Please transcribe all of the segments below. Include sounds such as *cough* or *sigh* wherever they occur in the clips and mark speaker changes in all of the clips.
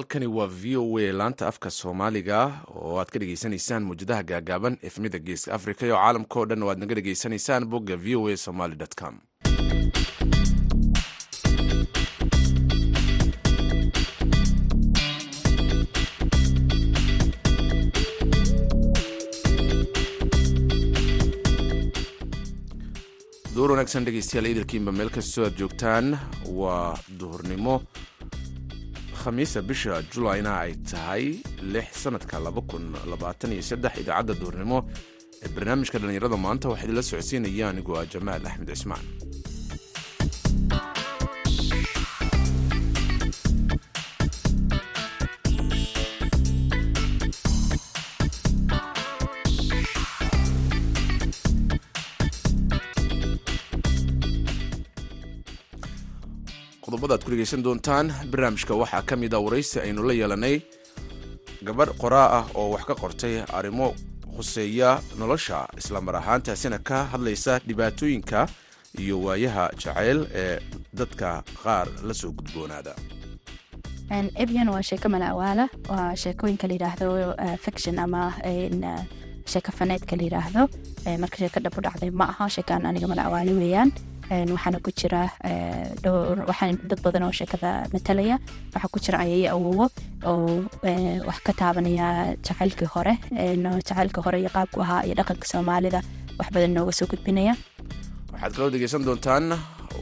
Speaker 1: halkani waa v o a laanta afka soomaaliga oo aad ka dhegeysanaysaan muwjadaha gaagaaban efmida geeska africa iyo caalamka o dhan oo aad naga dhegeysanaysaan bogga v o a somaly com. Duur wanaagsan dhegeystayaal idilkiinba meel kastoo aad joogtaan waa duhurnimo khamiisa bisha julayna ay tahay lix sanadka idaacadda duhurnimo ee barnaamijka dhallinyarada maanta. Idinla socodsiinaya anigoo ah jamaal axmed cismaan qodobada ad ku dhegeysan doontaan barnaamijka waxaa ka mid a waraysi aynu la yeelanay. Gabadh qoraa ah oo wax ka qortay arrimo khuseeya nolosha islamar ahaantaasina ka hadlaysa dhibaatooyinka iyo waayaha jacayl ee dadka qaar la soo gudboonaada.
Speaker 2: Ebyan waa sheeko malawaala waa sheekooyinka layidhaahdo fiction ama sheeko faneedka layidhaahdo marka sheeko dhab dhacday ma aha sheekaan aniga malawaale weeyaan waxaana ku jira waxaan dad badan oo sheekada matalaya waxaa ku jira ayaya awowo oo wax ka taabanaya jacaylkii hore. Jacaylka hore iyo qaabku ahaa iyo dhaqanka soomaalida wax badan nooga soo gudbinaya.
Speaker 1: Waxaad kaloo dhegeysan doontaan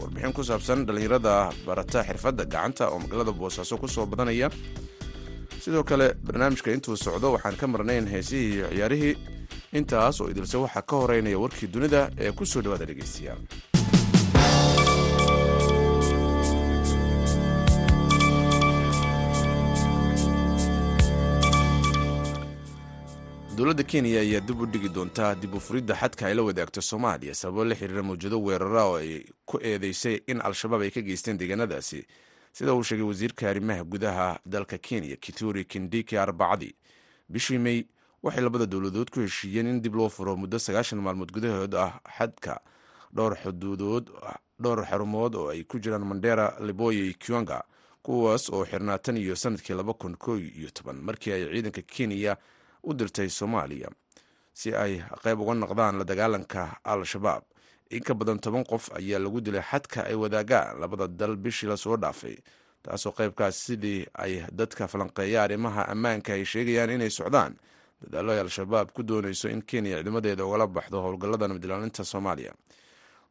Speaker 1: warbixin ku saabsan dhallinyarada barata xirfadda gacanta oo magaalada boosaaso ku soo badanaya. Sidoo kale barnaamijka intuu socdo waxaan ka marnayn heesihii iyo ciyaarihii. Intaas oo idilse waxaa ka horeynaya warkii dunida ee ku soo dhawaada dhegeystayaal dowladda kenya ayaa dib u dhigi doontaa dib u furidda xadka ay la wadaagto soomaaliya sababo la xiriira mawjado weerara oo ay ku eedeysay in al-shabaab ay ka geysteen deegaanadaasi. Sida uu sheegay wasiirka arrimaha gudaha dalka kenya kituri kindiki arbacadii bishii mey waxay labada dowladood ku heshiiyeen in dib loo furo muddo sagaashan maalmood gudahood ah xadka. Dhowr xuduudood dhowr xarumood oo ay ku jiraan mandera liboya iyo kuanga kuwaas oo xirnaa tan iyo sannadkii laba kun ko iyo toban. Markii ay ciidanka kenya u dirtay soomaaliya si ay qayb uga noqdaan la dagaalanka al-shabaab. In ka badan toban qof ayaa lagu dilay xadka ay wadaagaan labada dal bishii la soo dhaafay taasoo qaybkaas sidii ay dadka falanqeeya arrimaha ammaanka ay sheegayaan inay socdaan. Dadaallo ay al-shabaab ku doonayso in kenya ciidamadeeda ugala baxdo howlgallada nabadilaalinta soomaaliya.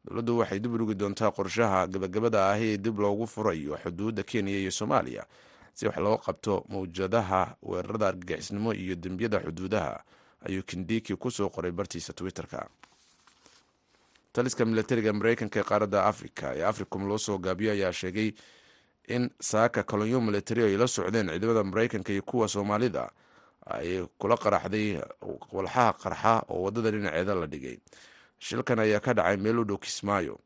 Speaker 1: Dowladdu waxay dib urugi doontaa qorshaha gabagabada ah ee dib loogu furayo xuduudda kenya iyo soomaaliya si wax loo qabto mawjadaha weerarada argagixisnimo iyo dembiyada xuduudaha ayuu kindiki ku soo qoray bartiisa twitter-ka. Taliska milatariga mareykanka ee qaaradda africa ee africom loo soo gaabiyo ayaa sheegay in saaka kolonyo milatari ay la socdeen ciidamada mareykanka iyo kuwa soomaalida. Ay kula qaraxday walxaha qarxa oo waddada dhinaceeda la dhigay. Shilkan ayaa ka dhacay meel u dhow kismaayo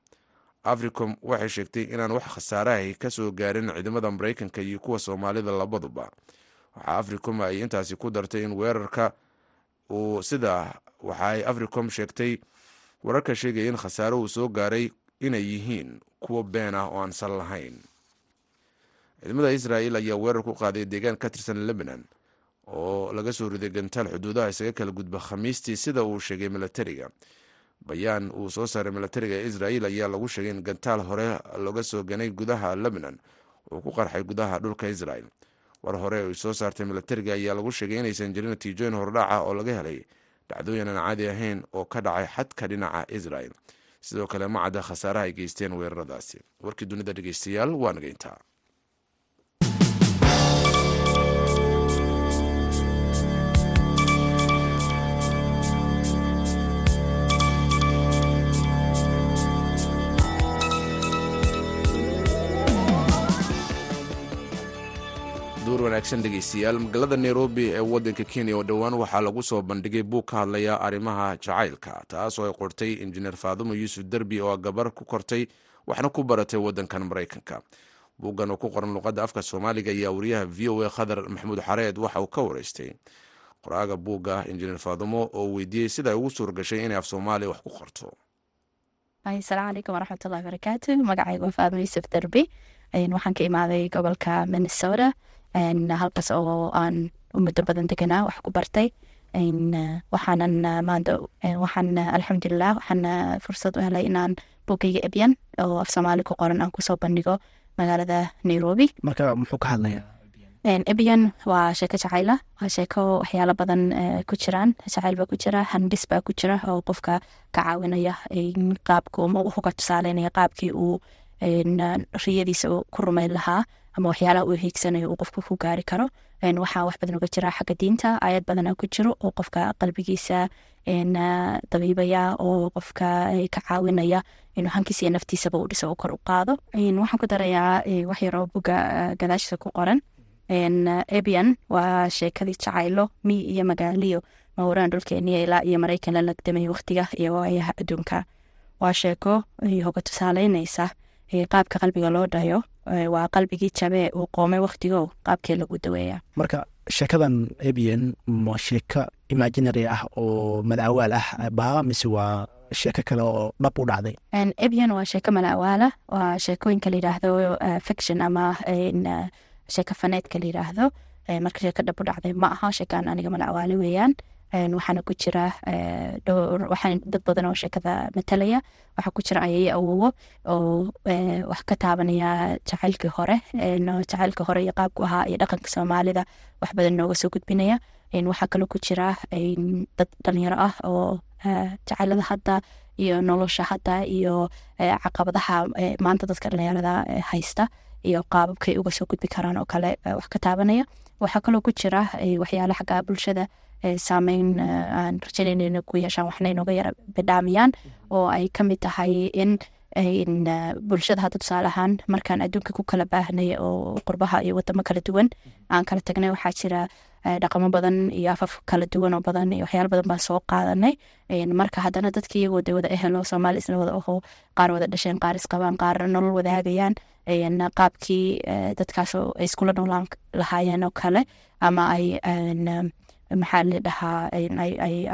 Speaker 1: africom waxay sheegtay inaan wax khasaarahay ka soo gaarin ciidamada mareykanka iyo kuwa soomaalida labaduba. Waxaa africom ay intaasi ku dartay in weerarka uu sida waxa ay africom sheegtay wararka sheegaya in khasaaro uu soo gaaray inay yihiin kuwo been ah oo aan sal lahayn. Ciidamada israel ayaa weerar ku qaaday deegaan ka tirsan lebanon oo laga soo riday gantaal xuduudaha isaga kala gudba khamiistii sida uu sheegay milatariga bayaan uu soo saaray milatariga ee israel ayaa lagu sheegay in gantaal hore laga soo ganay gudaha lebanon uu ku qarxay gudaha dhulka israel war hore ay soo saartay milatariga ayaa lagu sheegay inaysan jirin natiijooyin hordhaca oo laga helay dhacdooyin aan caadi ahayn oo ka dhacay xadka dhinaca israel sidoo kale ma cadda khasaaraha ay geysteen weeraradaasi. Warkii dunida dhegeystayaal waa nageyntaa wanaagsan dhegeystayaal magaalada nairobi ee wadanka kenya oo dhowaan waxaa lagu soo bandhigay buug ka hadlaya arrimaha jacaylka taasoo ay qortay injineer faadumo yuusuf derbi oo gabar ku kortay waxna ku baratay wadankan maraykanka. Buuggan oo ku qoran luqadda afka soomaaliga ayaa wariyaha v o a khadar maxamuud xareed waxa uu ka wareystay. Qoraaga buugga injineer faadumo oo weydiiyey sida ay ugu suura gashay inay af soomaaliya wax ku qorto.
Speaker 2: Asalaamu calaykum waraxmatullahi barakaatu magacayga waa faadmo yuusuf derbi waxaan ka imaaday gobolka minnesota halkaas oo aan muddo badan deganaa wax ku bartay. Waxaanan maanta waxaan alxamdulilah waxaan fursad u helay inaan bogeyga ebyan oo af soomaali ku qoran aan ku soo bandhigo magaalada nairobi.
Speaker 3: Marka muxuu ka hadlayaa
Speaker 2: ebyan waa sheeko jacayla waa sheeko waxyaalo badan ku jiraan. Jacayl baa ku jira handis baa ku jira oo qofka ka caawinaya qaabka uga tusaaleynaya qaabkii uu riyadiisa ku rumayn lahaa ama waxyaalaha uu hiigsanayo uu qofka ku gaari karo. Waxaa wax badan uga jira xagga diinta ayad badana ku jiro oo qofka qalbigiisa dabiibaya oo qofka ka caawinaya inuu hankiisa iyo naftiisaba u dhiso kor u qaado. Waxaan ku darayaa wax yar oo buga gadaashiisa ku qoran. Ebian waa sheekadii jacaylo mi iyo magaaliyo mawraan dhulkeeniya ilaa iyo maraykan la lagdamay waqtiga iyo waayaha adduunka. Waa sheeko hoga tusaaleynaysa qaabka qalbiga loo dhayo waa qalbigii jabee uu qoomay waqtigo qaabkee lagu daweeya
Speaker 3: marka sheekadan ebian ma sheeko imaginary ah oo madawaal ah baa mise waa sheeko kale oo dhab u dhacday?
Speaker 2: Ebian waa sheeko malaawaala waa sheekooyinka la yidhaahdo fiction ama sheeko faneedka la yidhaahdo. Marka sheeko dhab u dhacday ma aha sheekaan aniga malaawaale weeyaan waxaana ku jira waxaan dad badan oo sheekada matalaya waxaa ku jira ayaya awowo oo wax ka taabanaya jacaylkii hore. Jacaylka hore iyo qaabku ahaa iyo dhaqanka soomaalida wax badan nooga soo gudbinaya. Waxaa kaloo ku jira dad dhalinyaro ah oo jacaylada hadda iyo nolosha hadda iyo caqabadaha maanta dadka dhalinyarada haysta iyo qaababkay uga soo gudbi karaan oo kale wax ka taabanaya. Waxaa kaloo ku jira waxyaala xagga bulshada saameyn aan rajaynayna ku yeeshaan waxna inooga yara bidhaamiyaan oo ay ka mid tahay in bulshada hadda tusaale ahaan markaan adduunka ku kala baahnay oo qurbaha iyo wadamo kala duwan aan kala tagnay waxaa jira dhaqamo badan iyo afaf kala duwan oo badan iyo waxyaalo badan baan soo qaadanay. Marka haddana dadki iyagoo de wada ehelo soomaali isla wada aho qaar wada dhasheen qaar isqabaan qaar nolol wadaagayaan qaabkii dadkaas ay iskula noolaan lahaayeen oo kale ama ay maxaa la dhahaa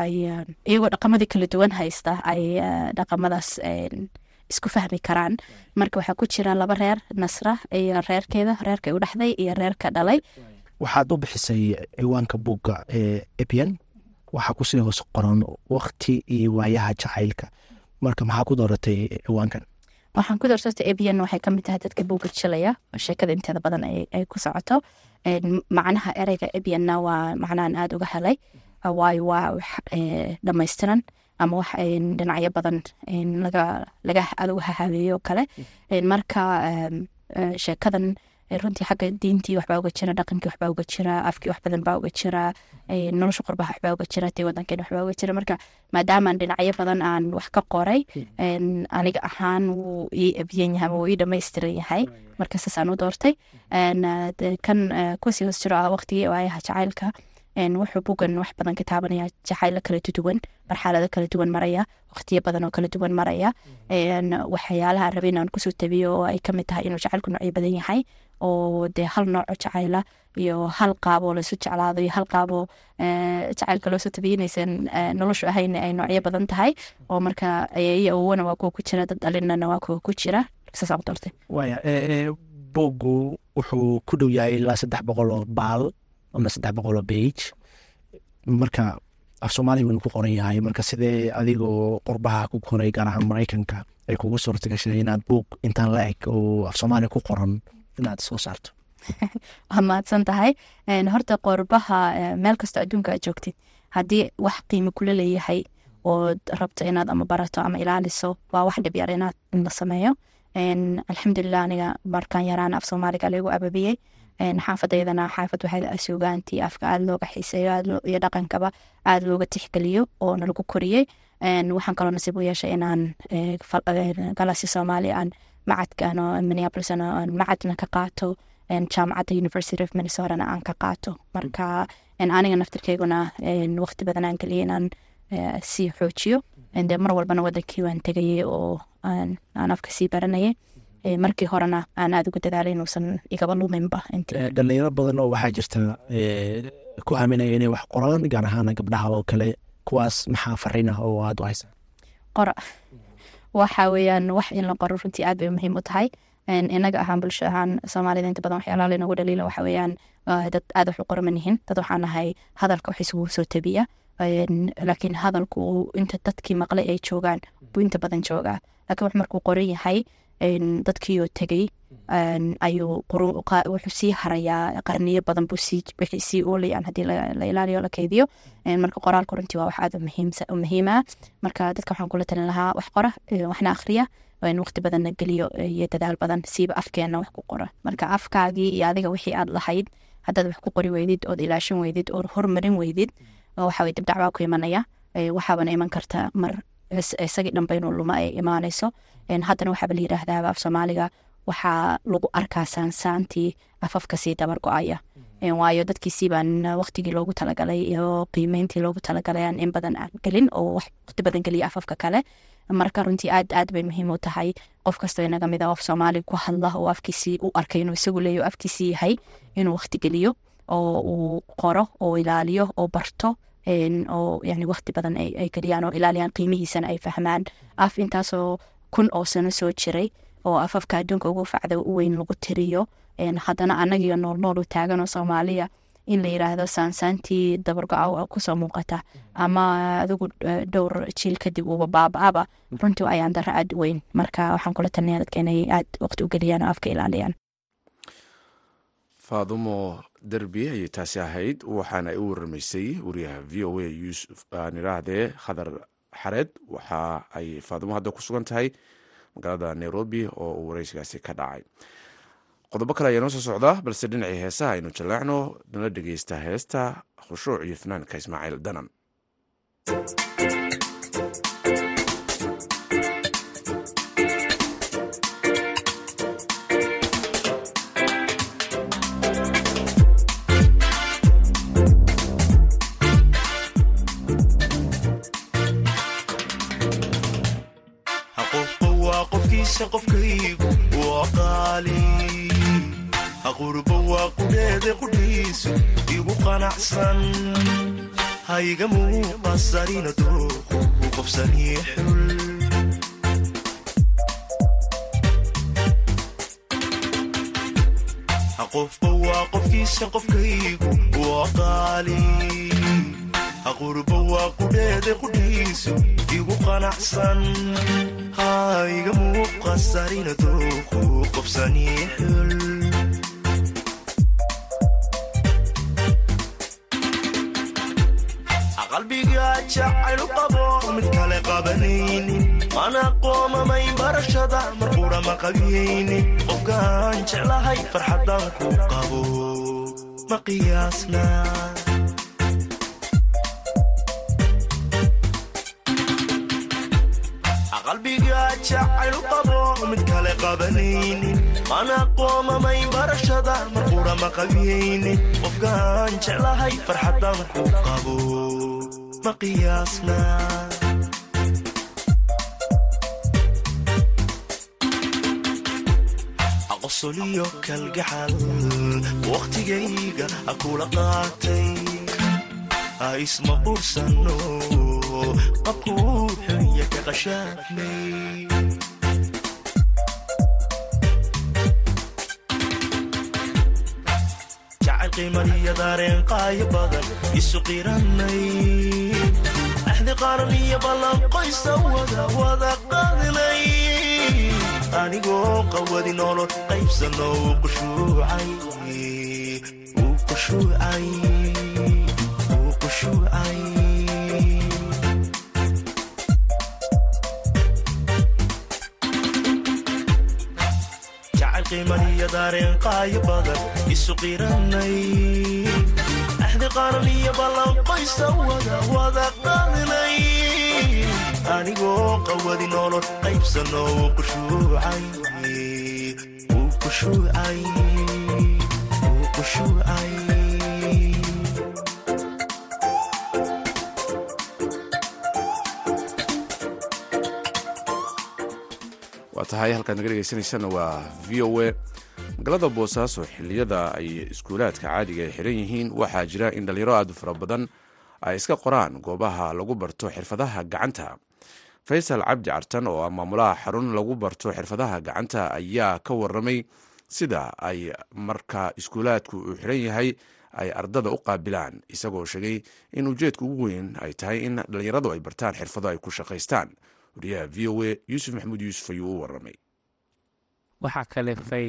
Speaker 2: iyagoo dhaqamadii kala duwan haysta ay dhaqamadaas isku fahmi karaan. Marka waxaa ku jira laba reer nasra iyo reerkeeda reerka u dhexday iyo reerka dhalay.
Speaker 3: Waxaad u bixisay ciwaanka buugga ee ebian waxaa ku sii hoos qoran wakti iyo waayaha jacaylka. Marka maxaa ku dooratay ciwaankan?
Speaker 2: Waxaan ku doorsata ebian waxay ka mid tahay dadka buugga jilaya oo sheekada inteeda badan ay ku socoto macnaha ereyga ebianna waa macnahan aada uga helay waayo waa wax dhamaystiran ama wax dhinacyo badan laga laga aduga hahabeeyo kale marka sheekadan runtii xagga diintii waxbaa uga jira dhaqankii waxbaa uga jira afkii wax badan baa uga jira nolosha qurbaha waxbaa uga jira dee wadankeen waxbaa uga jira. Marka maadaamaan dhinacyo badan aan wax ka qoray aniga ahaan wuu ii abiyan yahay ama wuu ii dhamaystiran yahay. Marka saasaan u doortay kan ku sii hoos jiro ah waqtigii waayaha jacaylka wuxuu bugan wax badan ka taabanaya jacaylo kala duwan marxalado kala duwan maraya waqtiyo badan oo kala duwan maraya. Waxyaalaha rabe inaan ku soo tabiyo oo ay ka mid tahay inuu jacaylku noocyo badan yahay oo dee hal nooco jacayla iyo hal qaaboo laysu jeclaado iyo hal qaaboo jacaylka loosoo tabiyo inaysan noloshu ahayn ay noocyo badan tahay oo marka iyo awowana waa kuwa ku jira dad dhalinana waa kuwa ku jira. Saasaan ku doortay.
Speaker 3: Waya buuggu wuxuu ku dhow yahay ilaa saddex boqol oo baal ama saddex boqol oo bage marka af soomaaliya waynu ku qoran yahay. Marka sidee adigoo qurbaha ku koray gaar ahaan maraykanka ay kugu suurta gashay inaad buug intaan la eg oo af soomaaliya ku qoran inaad soo saarto. *laughs*
Speaker 2: Waa mahadsan tahay horta qurbaha meel kastoo adduunka aad joogtid. Haddii wax qiimo kula leeyahay ood rabto inaad ama barato ama ilaaliso waa wax dhib yar inaad in la sameeyo. Alxamdulilah aniga markaan yaraan af soomaaliga lagu ababiyey. Xaafadeydana xaafad waxay suugaantii afka aada looga xiiseeyo iyo dhaqankaba aada looga tixgeliyo oo nalagu koriyey. Waxaan kaloo nasiib u yeeshay inaan galasi soomaaliya aan macadkan oo minneapolis aan macadna ka qaato jaamacadda university of minnesotana aan ka qaato marka aniga naftirkeyguna waqti badan aan geliyay inaan sii xoojiyo de mar walbana wadankii waan tegayay oo aan afka sii baranayay markii horena aan aada uga dadaalay inuusan igaba luminba
Speaker 3: dhalinyaro badan oo waxaa jirta ku aaminaya inay wax qoraan gaar ahaan gabdhaha oo kale kuwaas maxaa fariin ah oo aada u haysaa
Speaker 2: qora waxa weeyaan wax in la qoro runtii aad bay muhiim u tahay. Inaga ahaan bulsho ahaan soomaalida inta badan waxyaalaha linagu dhaliila waxa weeyaan dad aad wax u qoraman yihiin dad waxaan nahay hadalka wax isugu soo tabiya. Laakiin hadalku inta dadkii maqlay ay joogaan buu inta badan joogaa. Laakiin wax markuu qoran yahay dadkiioo tegey ayuu wuxuu sii harayaa qarniyo badan buu wixii sii oolayaan haddii la ilaaliyo la keydiyo marka qoraalku runtii waa wax aad u muhiima. Marka dadka waxaan kula talin lahaa wax qora waxna akhriya waqti badanna geliyo iyo dadaal badan siiba afkeenna wax ku qora. Marka afkaagii iyo adiga wixii aad lahayd haddaad wax ku qori weydid ood ilaashan weydid ood hormarin weydid waxaway dibdacbaa ku imanaya. Waxaabana iman karta mar isagii dhanba inuu luma ay imaanayso. Haddana waxaaba la yidhaahdaaba af soomaaliga waxaa lagu arkaa saansaantii afafka sii dabar go'aya. Waayo dadkiisii baan waqtigii loogu talagalay iyo qiimeyntii loogu talagalay aan in badan aan gelin oo wax waqti badan geliya afafka kale. Marka runtii aad aad bay muhiim u tahay. Qof kastoo inaga mid a af soomaali ku hadla oo afkiisii u arkay inuu isagu leeyo afkiisii yahay inuu waqti geliyo oo uu qoro oo ilaaliyo oo barto oo yani waqti badan ay geliyaan oo ilaaliyaan qiimihiisana ay fahmaan. Af intaasoo kun oo sano soo jiray oo afafka adduunka ugu facda u weyn lagu tiriyo haddana annagiyo nool nool u taagan oo soomaaliya in la yiraahdo saansaantii dabargo-a ku soo muuqata. Ama adigu dhowr jiil kadib uuba baaba-aba runtii ayaan daro aad u weyn. Marka waxaan kula talinaya dadka inay aad waqti u geliyaan oo afka ilaaliyaan.
Speaker 1: Faadumo derbi ayay taasi ahayd. Waxaana ay u waramaysay wariyaha v o a yuusuf aan iraahdee khadar xareed. Waxa ay faadumo hadda ku sugan tahay magaalada nairobi oo uu wareysigaasi ka dhacay. Qodobo kale ayaa noo soo socdaa balse dhinacii heesaha aynu jaleecno nala dhegeysta heesta khushuuc iyo fanaanka ismaaciil danan
Speaker 4: hayga muuqasarina dooqu u qofsanii xul qofba waa qofkiisa qofkaygu waa qaali haqurba waa qudheede qudhiisu igu qanacsan hayga muuqasarina qalbiga jacaylu qabo mid kale qabanaynin mana qoomamay barashada marquudha ma qabiyaynin qofkaan jeclahay farxaddaan ku qabo ma qiyaasna qalbiga jacaylu qabo mid kale qabanaynin mana qoomamay barashada marquudha ma qabiyaynin qofkaan jeclahay farxaddaan ku qabo ma qiyaasna aqosoliyo kalgaxal. Wakhtigayga ha kula qaatay isma qursano. Qabkuu xunya ka qashaafnay jacayl qiimaniyo daareen qaayo badan isu qiranay axdi qaran iyo ballan qoysa wada wada qaadnay anigoo qawadi nolol qaybsano uu qushuucay uu daareen qaayo badan isu qiranay axdi qaran iyo ballan qoysa wada qaadnay anigoo qawadi nolol qaybsano uu qushuucay
Speaker 1: tahay halkaad naga dhegeysanaysana waa v o a. Magaalada boosaaso xiliyada ay iskuulaadka caadiga ay xiran yihiin waxaa jira in dhalinyaro aad fara badan ay iska qoraan goobaha lagu barto xirfadaha gacanta. Faysal cabdi cartan oo ah maamulaha xarun lagu barto xirfadaha gacanta ayaa ka waramay sida ay marka iskuulaadku uu xiran yahay ay ardada u qaabilaan isagoo sheegay in ujeedka ugu weyn ay tahay in dhallinyaradu ay bartaan xirfado ay ku shaqaystaan wariyaha v o a yuusuf maxamuud yuusuf ayuu u waramay
Speaker 5: waxaa kale fay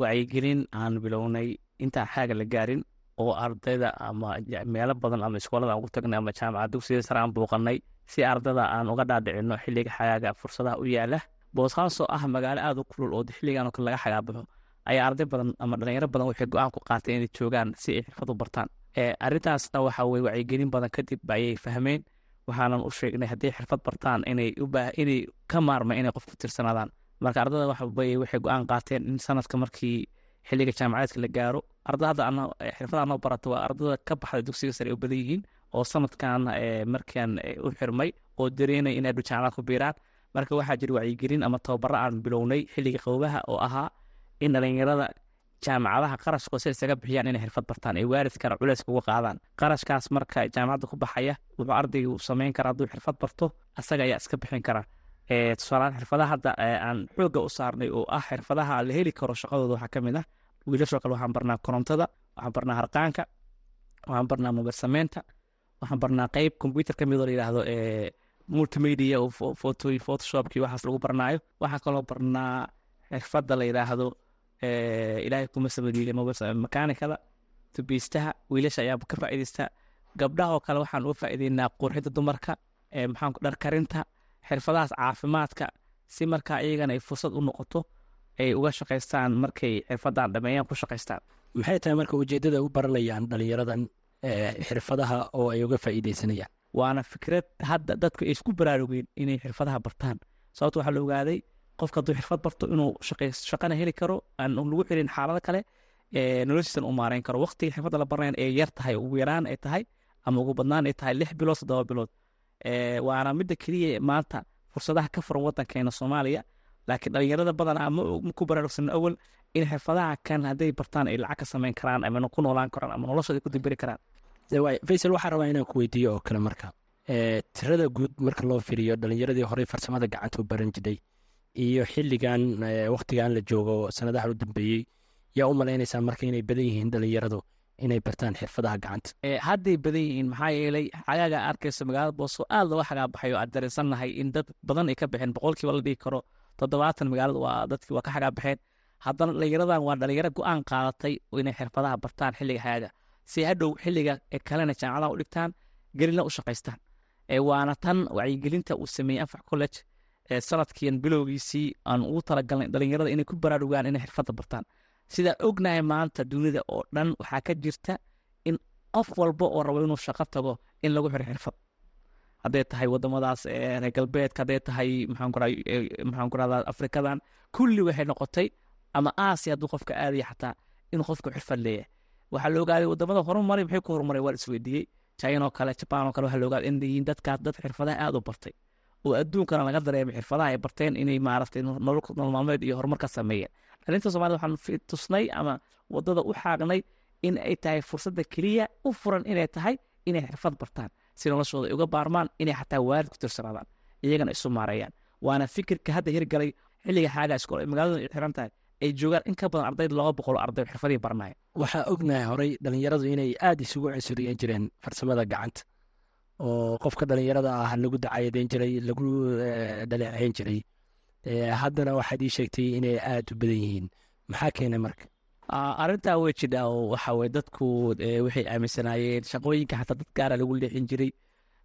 Speaker 5: wacyigelin aan bilownay intaan xaaga la gaarin oo ardayda ama meelo badan ama iskoolada aan ugu tagnay ama jaamacad dugsiga sare aan buuqanay si ardada aan uga dhaadhicino xilliga xagaaga fursadaha u yaalla boosaaso ah magaalo aada u kulul oo xilligan oo kale laga xagaabaxo ayaa arday badan ama dhalinyaro badan waxay go'aan ku qaateen inay joogaan si ay xirfad u bartaan. Arrintaasna waxa weye wacyigelin badan kadib ayay fahmeen waxaanan u sheegnay hadday xirfad bartaan inay ka maarma inay qof ku tirsanaadaan marka ardada waxay go'aan qaateen in sanadka markii xilliga jaamacadeedka la gaaro. Ardada xirfada anoo barata waa ardada ka baxda dugsiga sare u badan yihiin oo sanadkan markaan u xirmay oo dareynay inay dhu jaamacad ku biiraan. Marka waxaa jira wacyigelin ama tababaro aan bilownay xilliga qowbaha oo ahaa in dhalinyarada jaamacadaha qarashko si isaga bixiyaan inay xirfad bartaan ay waalidkana culeys uga qaadaan. Qarashkaas marka jaamacadda ku baxaya wuxuu ardaygu sameyn kara hadduu xirfad barto asaga ayaa iska bixin kara tusaalahaan xirfadaha hadda aan xoogga u saarnay oo ah xirfadaha la heli karo shaqadooda waxaa ka mid ah wiilashoo kale waxaan barnaa korontada waxaan barnaa harqaanka waxaan barnaa mobil sameynta waxaan barnaa qeyb computer ka mid oo la yidhaahdo multimedia oo photoshopki waxaas lagu barnaayo. Waxaa kaloo barnaa xirfadda la yidhaahdo ilaahay kuma samadiile makaanikada tubiistaha wiilasha ayaa ka faa'iidaystaa gabdhaha oo kale waxaan uga faa'iideynaa qurxidda dumarka maxaan dharkarinta xirfadahaas caafimaadka si markaa iyagana ay fursad u noqoto ay uga shaqaystaan markay xirfadan dhameeyaan ku shaqaystaan.
Speaker 3: Maxay tahay marka ujeeddada u baranayaan dhalinyaradan xirfadaha oo ay uga faa'iideysanayaan
Speaker 5: waana fikrad hadda dadku ay isku baraarugeen inay xirfadaha bartaan. Sababto waxaa la ogaaday qofka hadduu xirfad barto inuu shaqana heli karo aan lagu xirin xaalado kale noloshiisan u maareyn karo. Waqtiga xirfadda la baranayan ee yar ugu yaraan ay tahay ama ugu badnaan ay tahay lix bilood toddoba bilood. Waana midda keliya maanta fursadaha ka furan wadankeena soomaaliya. Laakiin dhalinyarada badanaa ma ku baraarugsan awal in xirfadaha kan hadday bartaan ay lacag ka sameyn karaan ama ku noolaan karaan ama noloshooda ku damberi karaan.
Speaker 3: Faysal waxaa rabaa inaan ku weydiiyo oo kale marka. Tirada guud marka loo firiyo dhalinyaradii horey farsamada gacanta u baran jiray iyo xilligan waktigan la joogo sanadahan u dambeeyey yaa u malaynaysaa marka inay badan yihiin dhalinyaradu inay bartaan xirfadaha gacanta.
Speaker 5: Hadday badan yihiin maxaa yeelay xagaaga arkayso magaalada booso aad looga xagaabaxayo aad dareensannahay in dad badan ay ka baxeen boqolkiiba la dhigi karo toddobaatan magaalada waa dadkii waa ka xagaabaxeen haddana dhalinyaradan waa dhalinyaro go'aan qaadatay inay xirfadaha bartaan xilliga xagaaga si hadhow xilliga kalena jaamacadaha u dhigtaan gelina u shaqaystaan. Waana tan wacyigelinta uu sameeyey anfac college sanadkiian bilowgiisii aan ugu talagalnay dhalinyarada inay ku baraarugaan inay xirfadda bartaan. Sidaan ognahay maanta dunida oo dhan waxaa ka jirta in qof walba oo rabo inuu shaqo tago in lagu xiro xirfad. Hadday tahay wadamadaas reer galbeedka hadday tahay maxaan afrikadan kulli waxay noqotay ama aasiya hadduu qofka aadaya xataa inuu qofku xirfad leeyahay. Waxaa la waddamada horumaray maxay ku horumaray waa la isweydiiyey. China oo kale jaban oo kale waxaa la ogaaday in yihiin dadkaas dad xirfadaha aada u bartay oo adduunkana laga dareemay xirfadaha ay barteen inay maaragtay nolol maalmeed iyo horumar ka sameeyeen. Dhalinta somalida waxaan tusnay ama waddada u xaagnay in ay tahay fursadda keliya u furan inay tahay inay xirfad bartaan si noloshooda uga baarmaan inay xataa waalid ku tirsanaadaan iyagana isu maareeyaan. Waana fikirka hadda hirgalay xilliga xaaga iskool ay xiran tahay ay joogaan in ka badan ardayda laba boqol arday xirfadii baranaya
Speaker 3: waxaa ognahay horey dhalinyaradu inay aada isugu cusuriyen jireen farsamada gacanta oo qofka dhalinyarada ah lagu dacayadeyn jiray lagu dhaleeceyn jiray. Haddana waxaad ii sheegtay inay aada u badan yihiin. Maxaa keenay marka?
Speaker 5: Arrintaa way jidhaa oo waxa weye dadku waxay aaminsanaayeen shaqooyinka xataa dad gaara lagu leexin jiray.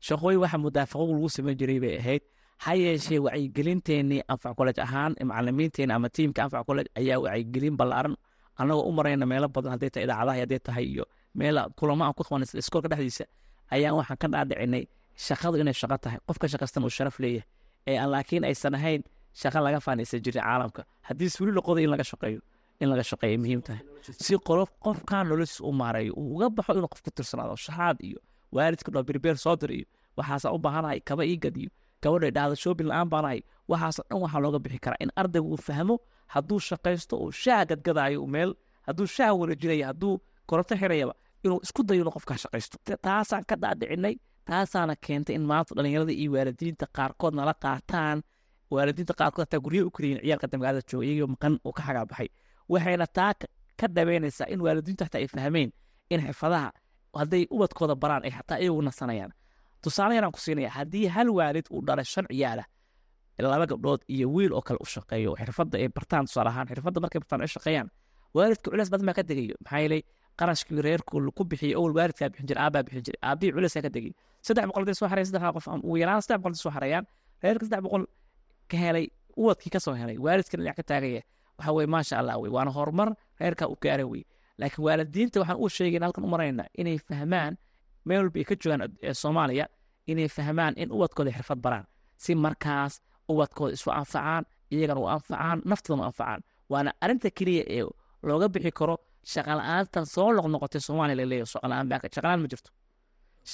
Speaker 5: Shaqooyin waxa mudaafaqo lagu sameyn jiray bay ahayd. Ha yeeshee wacyigelinteenii anfac college ahaan macalimiinteena ama tiimka anfac college ayaa wacyigelin ballaaran. Annagoo u marayna meelo badan hadday tahay idaacadaha hadday tahay iyo meel kulamo aan ku qabanay iskoolka dhexdiisa ayaan waxaan ka dhaadhicinay shaqadu inay shaqo tahay. Qofka shaqastan uu sharaf leeyahay. Ee laakiin aysan ahayn shaqa laga faanaysan jirin caalamka. Haddii suuli loqoda in laga shaqeeyo in laga shaqeeyo muhiim tahay. Si qolof qofkan noloshiis u maareeyo uu uga baxo inuu qof ku tirsanaado shaxaad iyo waalidka dhoo birbeer soo dir iyo waxaasa u baahanahay kaba ii gad iyo gabadha dhahda shoobin la'aan baanahay waxaasoo dhan waxaa looga bixi karaa in ardaygu uu fahmo hadduu shaqaysto uu shaha gadgadaayo meel hadduu shaha wareejinaya hadduu koronto xirayaba inuu isku dayo inuu qofkaa shaqaysto. Taasaan ka dhaadhicinay. Taasaana keentay in maanta dhalinyarada iyo waalidiinta qaarkood nala qaataan. Waalidiinta qaarkood hataa guryaha u koriyin ciyaalka da magaalada jooga iyagoo maqan oo ka xagaa baxay. Waxayna taa ka- dhabeynaysaa in waalidiintu hataa ay fahmeen in xirfadaha hadday ubadkooda baraan ay xataa iyagu nasanayaan. Tusaale yaraan ku siinaya haddii hal waalid uu dhalay shan ciyaala laba gabdhood iyo wiil oo kale u shaqeeyo xirfadda ay bartaan tusaale ahaan xirfadda markay bartaan ay shaqeeyaan waalidka culeys badan baa ka degayo maxaa yeelay qarashkii reerku ku bixiyey awal waalidkaa bixin jiray aabbaa bixin jiray aabbihii culeysaa ka degay. Saddex boqol haday soo xarayaan saddex qof ugu yaraan saddex boqol haday soo xarayaan reerka saddex boqol ka helay ubadkii ka helay waalidkana dhinac ka taagaya waxa weye maasha allah wey waana horumar reerka u gaaray wey laakiin waalidiinta waxaan u sheegayna halkan u maraynaa inay fahmaan meel walba ay ka joogaan soomaaliya inay fahmaan in ubadkooda xirfad baraan. Si markaas ubadkooda isu anfacaan iyagana u anfacaan naftooda u anfacaan. Waana arrinta keliya ee looga bixi karo shaqala-aantan soo noqnoqotay soomaaliya la leeyahay shaqala-aan baa shaqala-aan ma jirto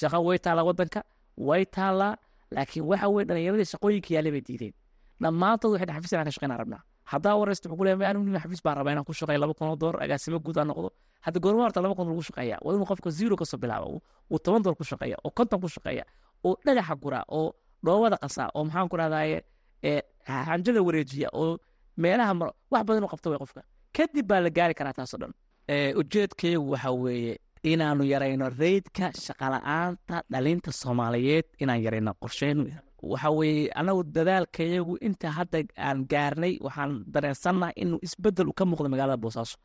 Speaker 5: shaqo way taallaa waddanka way taallaa laakiin waxa weye dhallinyaradii shaqooyinka yaallay bay diideen dhammaantood waxay xafiis inaan ka shaqeynaa rabnaa haddaa waraysta wuxuu ku leeyahay anigu nin xafiis baan rabaa inaan ku shaqeeyo laba kun oo doolar agaasimo guud noqdo hadda goorma horta laba kun lagu shaqeeya waa inuu qofka zero ka soo bilaaba uu- toban doolar ku shaqeeya oo konton ku shaqeeya oo dhagaxa guraa oo dhoobada qasaa oo maxaan ku rahdaye ee hanjada wareejiya oo meelaha mar wax badan qabto way qofka kadib baa la gaari karaa taasoo dhan ujeedkaygu waxa weeye inaanu yarayno reydka shaqala-aanta dhalinta soomaaliyeed inaan yarayno qorsheynu waxa weeye anagu dadaalkayagu inta hadda aan gaarnay waxaan dareensannahay inuu isbeddel u ka muuqdo magaalada boosaaso.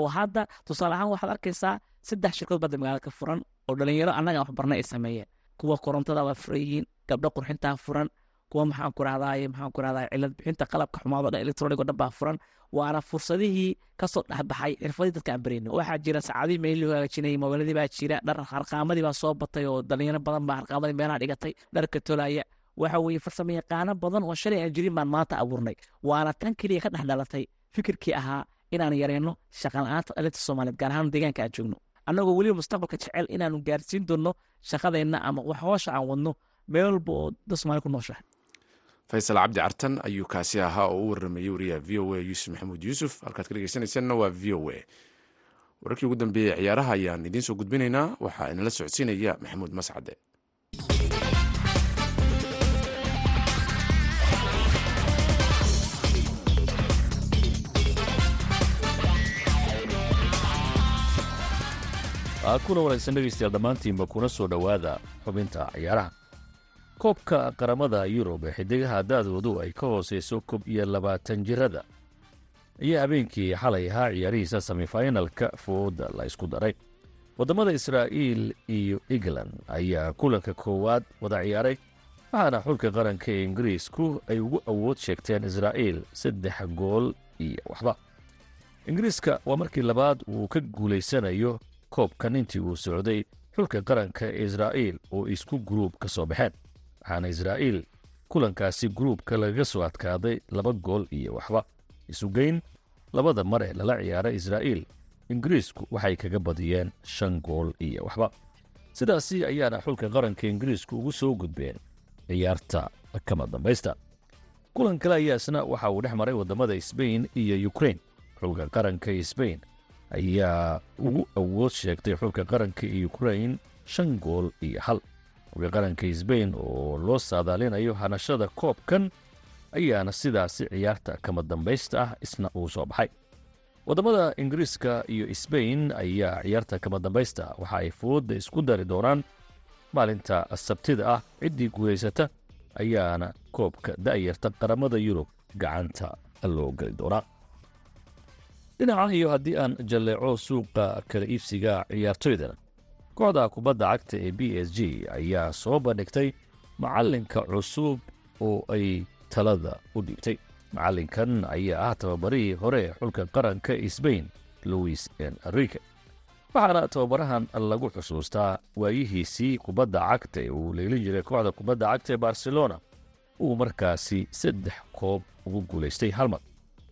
Speaker 5: Oo hadda tusaale ahaan waxaad arkaysaa saddex shirkadood badda magaalada ka furan oo dhalinyaro annaga wax barnay ay sameeyeen. Kuwa korontada waa furan yihiin gabdho qurxintaa furan kuwa maxaan ku rahdaye maxaan ku rahdaye cilad bixinta qalabka xumaado dhan electronic oo dhan baa furan. Waana fursadihii ka soo dhexbaxay xirfadii dadka aan barayno waxaa jira saacadihii meel loo hagaajinayay moobiladii baa jira dhar harqaamadii baa soo batay oo dhalinyaro badan baa harqaamadii meelaha dhigatay dharka tolaya. Waxa weeye farsamo yaqaano badan oo shalay aan baan maanta abuurnay. Waana tan keliya ka dhex dhalatay fikirkii ahaa inaan yareyno shaqala-aanta dhalinta soomaaliyeed gaar ahaan deegaanka aan joogno. Annagoo weliba mustaqbalka jecel inaanu gaarsiin doonno shaqadeenna ama wax hoosha aan wadno meel walba oo dad soomaali ku nooshahay
Speaker 1: faysal cabdi cartan ayuu kaasi ahaa oo u waramayey wariyaha v o a yuusuf maxamuud yuusuf. Halkaad ka dhegeysanaysanna waa v o a. Wararkii ugu dambeeyey ciyaaraha ayaan idiin soo gudbinaynaa. Waxaa inala socodsiinaya maxamuud mascade.
Speaker 6: Kuna wanaagsan dhegaystayaal dhammaantiinba kuna soo dhowaada xubinta ciyaaraha koobka qaramada yurub ee xidigaha da-doodu ay ka hooseyso kob iyo labaatan jirada. Ayaa habeenkii xalay ahaa ciyaarihiisa semifinalka fooda la isku daray. Waddamada israa'iil iyo england ayaa kulanka koowaad wada ciyaaray waxaana xulka qaranka ee ingiriisku ay ugu awood sheegteen israa'iil saddex gool iyo waxba. Ingiriiska waa markii labaad uu ka guulaysanayo koobkan intii uu socday xulka qaranka ee israa'iil oo isku guruub ka soo baxeen waxaana israa'iil kulankaasi guruubka lagaga soo adkaaday laba gool iyo waxba. Isugeyn labada mar ee lala ciyaaray israa'iil ingiriisku waxay kaga badiyeen shan gool iyo waxba. Sidaasi ayaana xulka qaranka ingiriisku ugu soo gudbeen ciyaarta kama dambaysta. Kulan kale ayaa isna waxa uu dhex maray waddamada sbain iyo ukrain xulka qaranka sbain ayaa ugu awood sheegtay xulka qaranka ukrain shan gool iyo hal xulka qaranka sbain oo loo saadaalinayo hanashada koobkan ayaana sidaasi ciyaarta kama dambaysta ah isna uu soo baxay. Waddamada ingiriiska iyo sbain ayaa ciyaarta kama dambaysta waxa ay fooda isku dari doonaan maalinta sabtida ah ciddii guulaysata ayaana koobka da'yarta qaramada yurub gacanta loo geli doonaa. Dhinaca iyo haddii aan jalleeco suuqa kala iibsiga ciyaartoydana kooxda kubadda cagta ee b s g ayaa soo bandhigtay macallinka cusub oo ay talada u dhiibtay macallinkan ayaa ah tababarihii hore xulka qaranka sbain louis enrique waxaana tababarahan lagu xusuustaa waayihiisii kubadda cagta ee uu leelin jiray. Kooxda kubadda cagta ee barcelona uu markaasi saddex koob ugu guulaystay halmar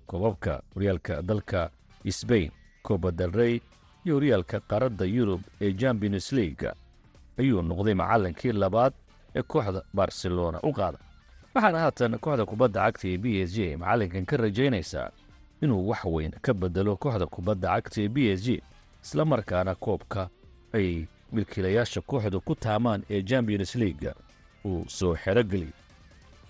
Speaker 6: koobabka horyaalka dalka sbain coba horyaalka qaaradda yurub ee champions leaga ayuu noqday macallinkii labaad ee kooxda barcelona u qaada. Waxaana haatan kooxda kubadda cagta ee b s g macallinkan ka rajaynaysaa inuu wax weyn ka bedelo kooxda kubadda cagta ee b s g isla markaana koobka ay milkiilayaasha kooxdu ku taamaan ee champions leaga uu soo xerogeliyay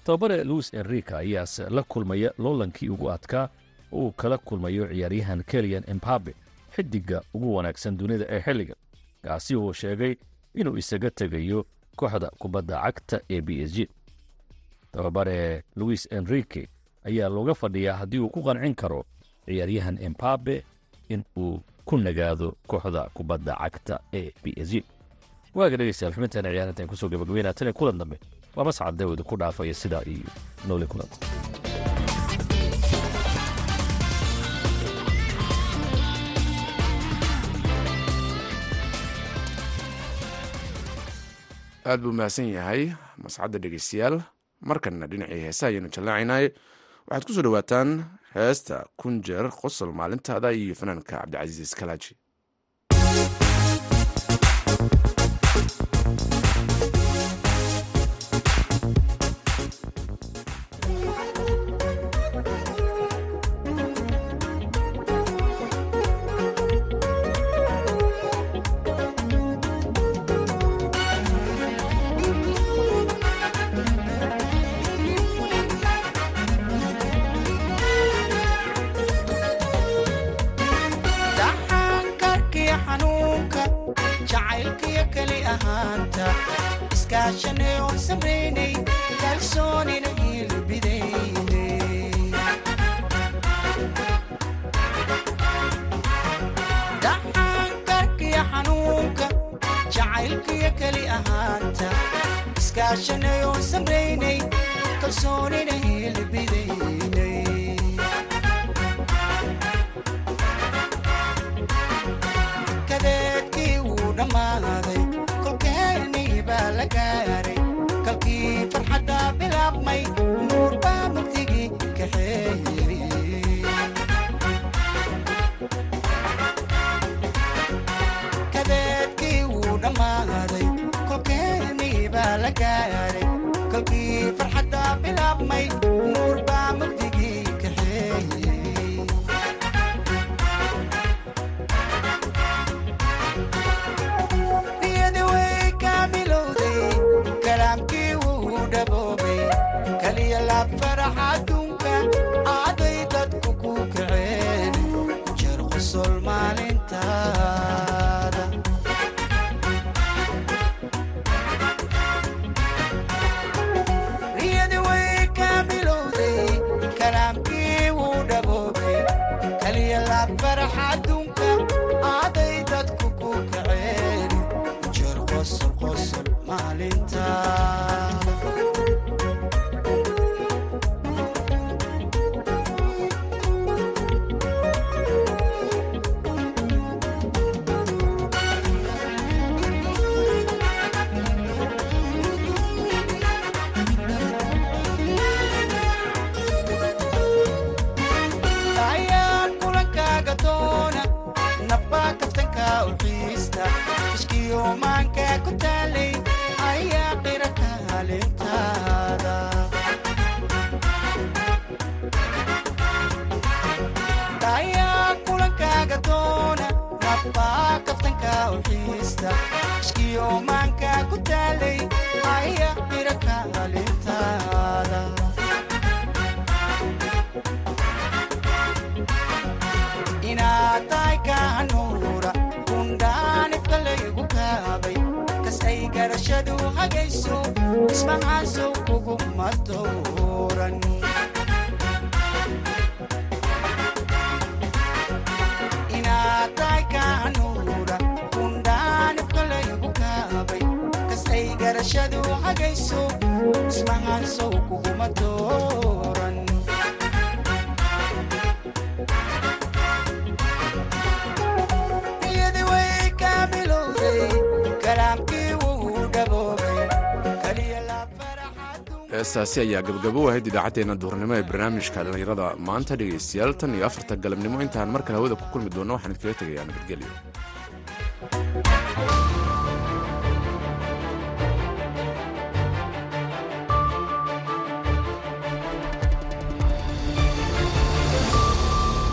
Speaker 6: tababare luis enrica ayaase la kulmaya loolankii ugu adkaa uu kala kulmayo ciyaaryahan keliyan embabe xidiga ugu wanaagsan dunida ee xilligan kaasi uu sheegay inuu isaga tegayo kooxda kubadda cagta ee b s g. Tababare luis enrique ayaa looga fadhiyaa haddii uu ku qancin karo ciyaaryahan embabe in uu ku nagaado kooxda kubadda cagta ee b s g. Waaga dhegeystayaal xubintaena ciyaarintan ku soo gabagabeynaa tan kulan dambe waa mascad dawida ku dhaafaya sidaa iyo nooli kulanta
Speaker 1: aad buu mahadsan yahay mascadda dhegeystayaal. Markanna dhinacii heesa ayaanu jallaacaynay waxaad ku soo dhawaataan heesta kun jeer qosol maalintaada iyo fanaanka cabdicasiis kalaaji
Speaker 7: maalintaada kundhaanibka laygu kaabay kas ay garashadu hagayso ismahaasow kuguma dooran
Speaker 1: heestaasi ayaa u ahayd idaacaddeenna duhurnimo ee barnaamijka dhallinyarada maanta dhegaystayaal tan iyo afarta galabnimo intaan mar kale hawada ku kulmi doonno waxaan idkaga tegayaa nabadgelyo